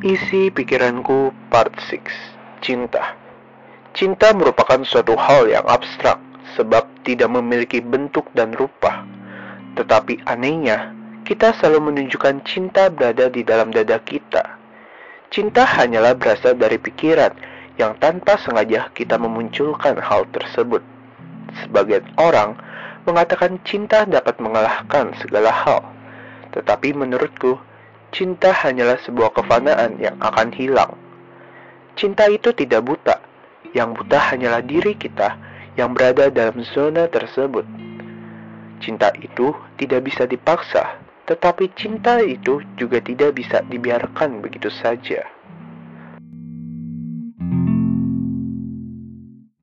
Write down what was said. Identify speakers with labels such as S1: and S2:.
S1: Isi pikiranku part 6 Cinta Cinta merupakan suatu hal yang abstrak sebab tidak memiliki bentuk dan rupa. Tetapi anehnya, kita selalu menunjukkan cinta berada di dalam dada kita. Cinta hanyalah berasal dari pikiran yang tanpa sengaja kita memunculkan hal tersebut. Sebagian orang mengatakan cinta dapat mengalahkan segala hal. Tetapi menurutku, cinta hanyalah sebuah kefanaan yang akan hilang. Cinta itu tidak buta, yang buta hanyalah diri kita yang berada dalam zona tersebut. Cinta itu tidak bisa dipaksa, tetapi cinta itu juga tidak bisa dibiarkan begitu saja.